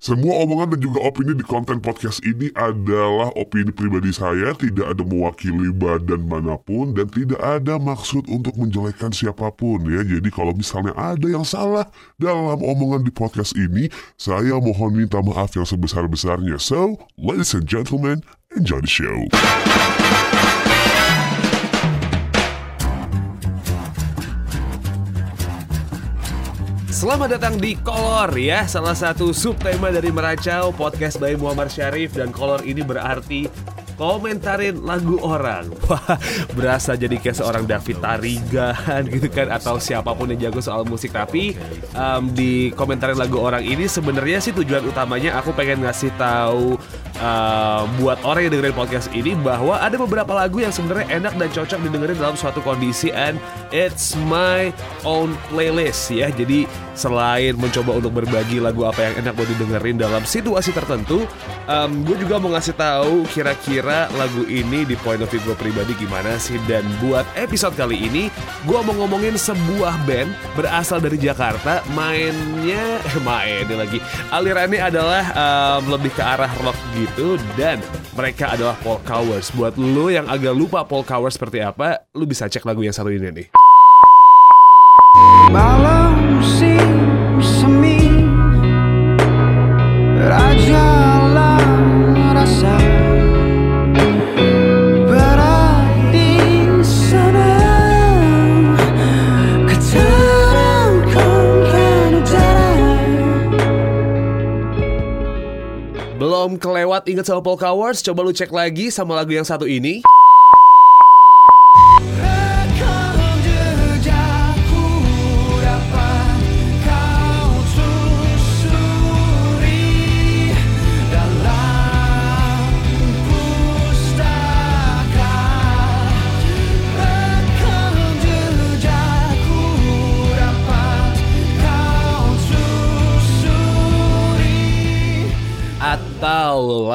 Semua omongan dan juga opini di konten podcast ini adalah opini pribadi saya, tidak ada mewakili badan mana pun dan tidak ada maksud untuk menjelekkan siapa pun ya. Jadi kalau misalnya ada yang salah dalam omongan di podcast ini, saya mohon minta maaf yang sebesar-besarnya. So, ladies and gentlemen, enjoy the show. Selamat datang di Kolor ya, salah satu subtema dari Meracau podcast by Muhammad Syarif dan Kolor ini berarti komentarin lagu orang. Wah, berasa jadi kayak seorang David Tarigan gitu kan atau siapa pun yang jago soal musik tapi um, di komentarin lagu orang ini sebenarnya sih tujuan utamanya aku pengen ngasih tahu uh, buat orang yang dengerin podcast ini bahwa ada beberapa lagu yang sebenarnya enak dan cocok didengerin dalam suatu kondisi and it's my own playlist ya. Jadi selain mencoba untuk berbagi lagu apa yang enak buat didengerin dalam situasi tertentu, um, gue juga mau ngasih tahu kira-kira lagu ini di point of view gue pribadi gimana sih. Dan buat episode kali ini, gue mau ngomongin sebuah band berasal dari Jakarta, mainnya eh mainnya lagi alirannya adalah um, lebih ke arah rock gitu dan mereka adalah Paul Cowers. Buat lo yang agak lupa Paul Cowers seperti apa, lo bisa cek lagu yang satu ini nih. Malam semi Rajalah kelewat inget sama Paul Cowers, coba lu cek lagi sama lagu yang satu ini.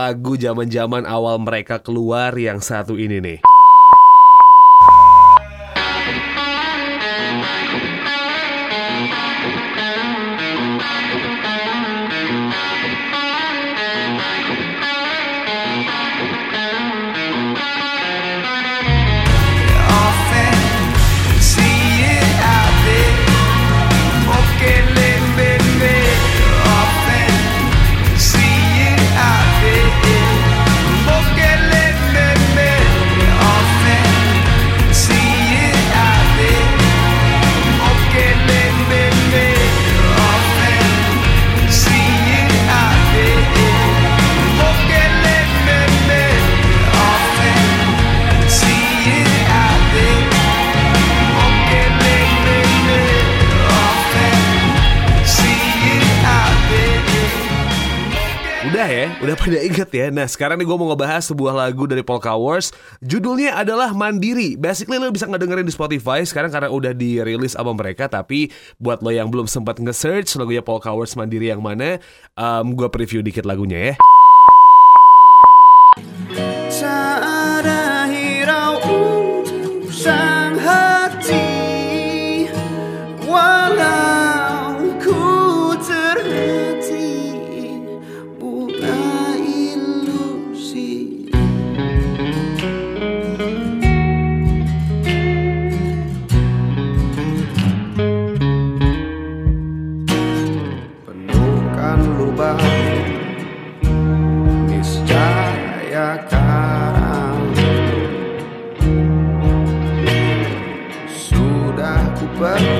Lagu zaman-zaman awal mereka keluar yang satu ini nih. Udah pada inget ya. Nah sekarang nih gue mau ngebahas sebuah lagu dari Paul Cowers. Judulnya adalah Mandiri. Basically lo bisa ngedengerin di Spotify sekarang karena udah dirilis album mereka. Tapi buat lo yang belum sempat nge-search lagunya Paul Cowers Mandiri yang mana, um, gue preview dikit lagunya ya. Tak ada hirau untuk Penuhkan lubang niscaya karang sudah ku petaan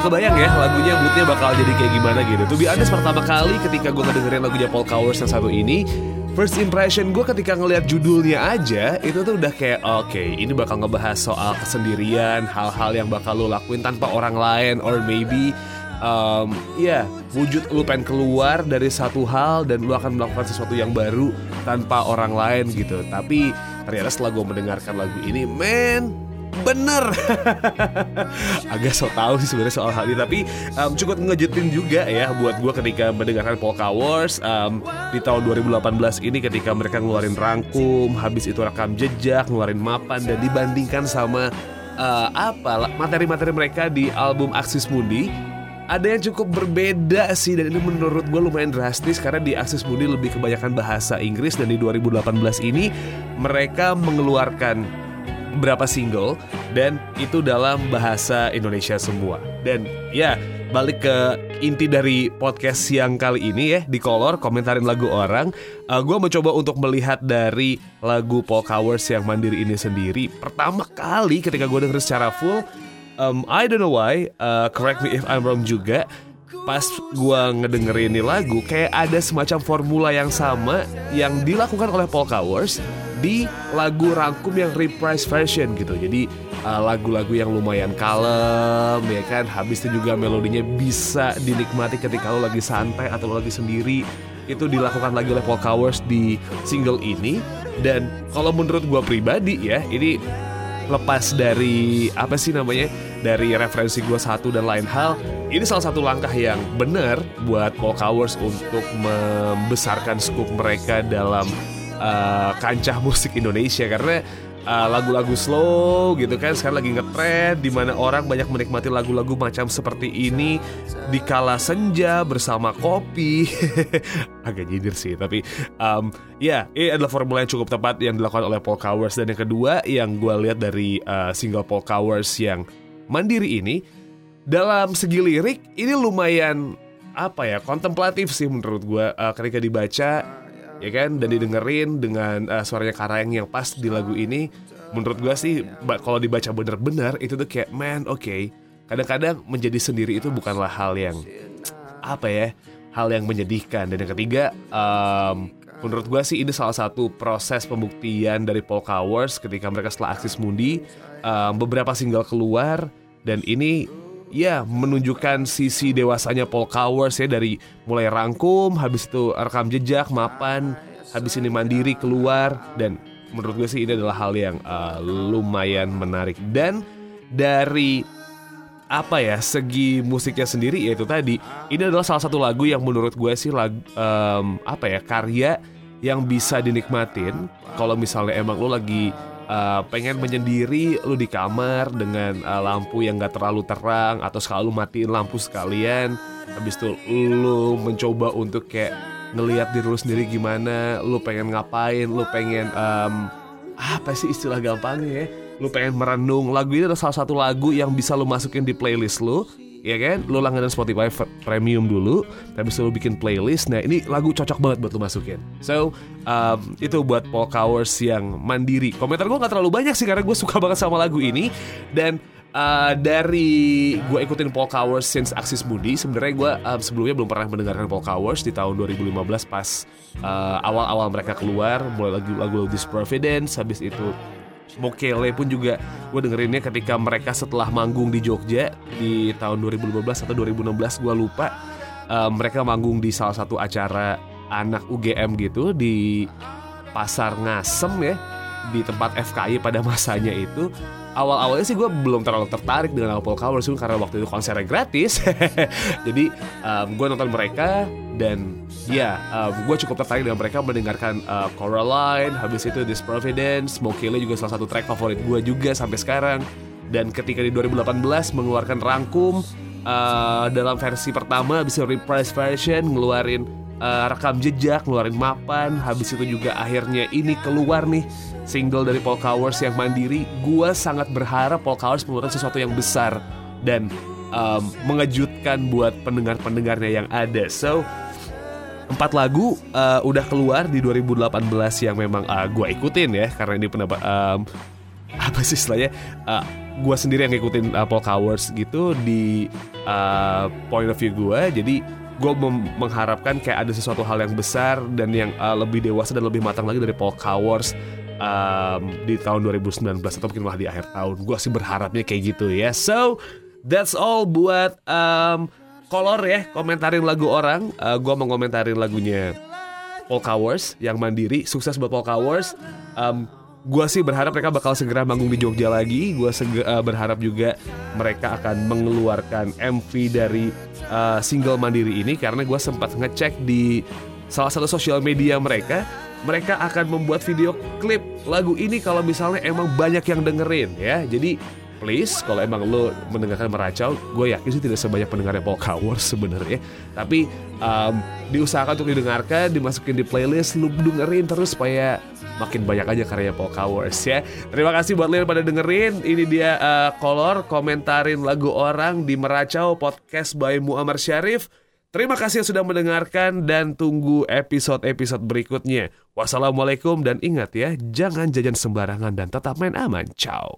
Udah kebayang ya lagunya moodnya bakal jadi kayak gimana gitu. Tuh honest pertama kali ketika gue ngedengerin lagunya Paul Cowers yang satu ini First impression gue ketika ngelihat judulnya aja Itu tuh udah kayak oke ini bakal ngebahas soal kesendirian Hal-hal yang bakal lo lakuin tanpa orang lain Or maybe um, ya wujud lu pengen keluar dari satu hal dan lu akan melakukan sesuatu yang baru tanpa orang lain gitu. Tapi ternyata setelah gue mendengarkan lagu ini men Bener. Agak so tau sih sebenarnya soal hal ini Tapi um, cukup ngejutin juga ya Buat gue ketika mendengarkan Polka Wars um, Di tahun 2018 ini ketika mereka ngeluarin rangkum Habis itu rekam jejak, ngeluarin mapan Dan dibandingkan sama uh, apa materi-materi mereka di album Axis Mundi ada yang cukup berbeda sih dan ini menurut gue lumayan drastis karena di Axis Mundi lebih kebanyakan bahasa Inggris dan di 2018 ini mereka mengeluarkan berapa single dan itu dalam bahasa Indonesia semua. Dan ya, balik ke inti dari podcast siang kali ini ya di Color komentarin lagu orang. Uh, gue mencoba untuk melihat dari lagu Paul Cowers yang mandiri ini sendiri. Pertama kali ketika gue denger secara full, um, I don't know why, uh, correct me if I'm wrong juga. Pas gue ngedengerin ini lagu, kayak ada semacam formula yang sama yang dilakukan oleh Paul Cowers di lagu rangkum yang reprise version gitu. Jadi uh, lagu-lagu yang lumayan kalem ya kan. Habis itu juga melodinya bisa dinikmati ketika lo lagi santai atau lo lagi sendiri. Itu dilakukan lagi oleh Paul Cowers di single ini. Dan kalau menurut gue pribadi ya, ini lepas dari apa sih namanya dari referensi gue satu dan lain hal ini salah satu langkah yang benar buat Paul Cowers untuk membesarkan scoop mereka dalam uh, kancah musik Indonesia. Karena uh, lagu-lagu slow gitu kan sekarang lagi ngetrend di mana orang banyak menikmati lagu-lagu macam seperti ini di kala senja bersama kopi. Agak nyindir sih tapi um, ya yeah, ini adalah formula yang cukup tepat yang dilakukan oleh Paul Cowers. Dan yang kedua yang gue lihat dari uh, single Paul Cowers yang mandiri ini dalam segi lirik ini lumayan apa ya kontemplatif sih menurut gue uh, ketika dibaca ya kan? Dan didengerin dengan uh, suaranya Karayang yang pas di lagu ini. Menurut gue sih kalau dibaca bener-bener itu tuh kayak man oke. Okay. kadang-kadang menjadi sendiri itu bukanlah hal yang apa ya hal yang menyedihkan. Dan yang ketiga um, menurut gue sih ini salah satu proses pembuktian dari Paul Cowers ketika mereka setelah Axis Mundi um, beberapa single keluar. Dan ini ya menunjukkan sisi dewasanya Paul Cowers ya dari mulai rangkum, habis itu rekam jejak, mapan, habis ini mandiri keluar dan menurut gue sih ini adalah hal yang uh, lumayan menarik. Dan dari apa ya segi musiknya sendiri yaitu tadi ini adalah salah satu lagu yang menurut gue sih lagu um, apa ya karya yang bisa dinikmatin. Kalau misalnya emang lo lagi uh, pengen menyendiri lu di kamar dengan uh, lampu yang gak terlalu terang atau selalu matiin lampu sekalian. Habis itu lu mencoba untuk kayak ngelihat diri lu sendiri gimana lu pengen ngapain lu pengen um, apa sih istilah gampangnya ya? Lu pengen merenung. Lagu ini adalah salah satu lagu yang bisa lu masukin di playlist lu ya kan? Lu langganan Spotify premium dulu tapi selalu bikin playlist. Nah ini lagu cocok banget buat lu masukin. So um, itu buat Paul Cowers yang mandiri. Komentar gue gak terlalu banyak sih karena gue suka banget sama lagu ini. Dan Uh, dari gue ikutin Paul Cowers since Axis Mundi sebenarnya gue um, sebelumnya belum pernah mendengarkan Paul Cowers. Di tahun 2015 pas uh, awal-awal mereka keluar mulai lagu-lagu This Providence habis itu Mokele pun juga gue dengerinnya ketika mereka setelah manggung di Jogja di tahun 2015 atau 2016 gue lupa uh, mereka manggung di salah satu acara anak UGM gitu di pasar Ngasem ya di tempat FKI pada masanya itu awal-awalnya sih gue belum terlalu tertarik dengan Apple Colors karena waktu itu konsernya gratis. Jadi um, gue nonton mereka dan ya um, gue cukup tertarik dengan mereka mendengarkan uh, Coraline habis itu This Providence Smokey juga salah satu track favorit gue juga sampai sekarang. Dan ketika di 2018 mengeluarkan rangkum uh, dalam versi pertama bisa reprise version ngeluarin uh, rekam jejak ngeluarin mapan habis itu juga akhirnya ini keluar nih single dari Paul Cowers yang mandiri, gue sangat berharap Paul Cowers mengeluarkan sesuatu yang besar dan um, mengejutkan buat pendengar-pendengarnya yang ada. So, empat lagu uh, udah keluar di 2018 yang memang uh, gue ikutin ya, karena ini pendapat um, apa sih istilahnya? Uh, gue sendiri yang ngikutin uh, Paul Cowers gitu di uh, point of view gue, jadi gue mengharapkan kayak ada sesuatu hal yang besar dan yang uh, lebih dewasa dan lebih matang lagi dari Paul Cowers um, di tahun 2019 atau mungkin malah di akhir tahun. Gue sih berharapnya kayak gitu ya. So that's all buat um, kolor ya komentarin lagu orang. Uh, gue mau komentarin lagunya Paul Cowers yang mandiri. Sukses buat Paul Cowers. Um, Gua sih berharap mereka bakal segera manggung di Jogja lagi. Gua sege- eh, berharap juga mereka akan mengeluarkan MV dari eh, single Mandiri ini karena gua sempat ngecek di salah satu sosial media mereka. Mereka akan membuat video klip lagu ini kalau misalnya emang banyak yang dengerin ya. Jadi please kalau emang lo mendengarkan meracau gue yakin sih tidak sebanyak pendengarnya Paul Cowers sebenarnya tapi um, diusahakan untuk didengarkan dimasukin di playlist lu dengerin terus supaya makin banyak aja karya Paul Cowers ya terima kasih buat lo yang pada dengerin ini dia uh, kolor komentarin lagu orang di meracau podcast by Muammar Syarif Terima kasih yang sudah mendengarkan dan tunggu episode-episode berikutnya. Wassalamualaikum dan ingat ya, jangan jajan sembarangan dan tetap main aman. Ciao.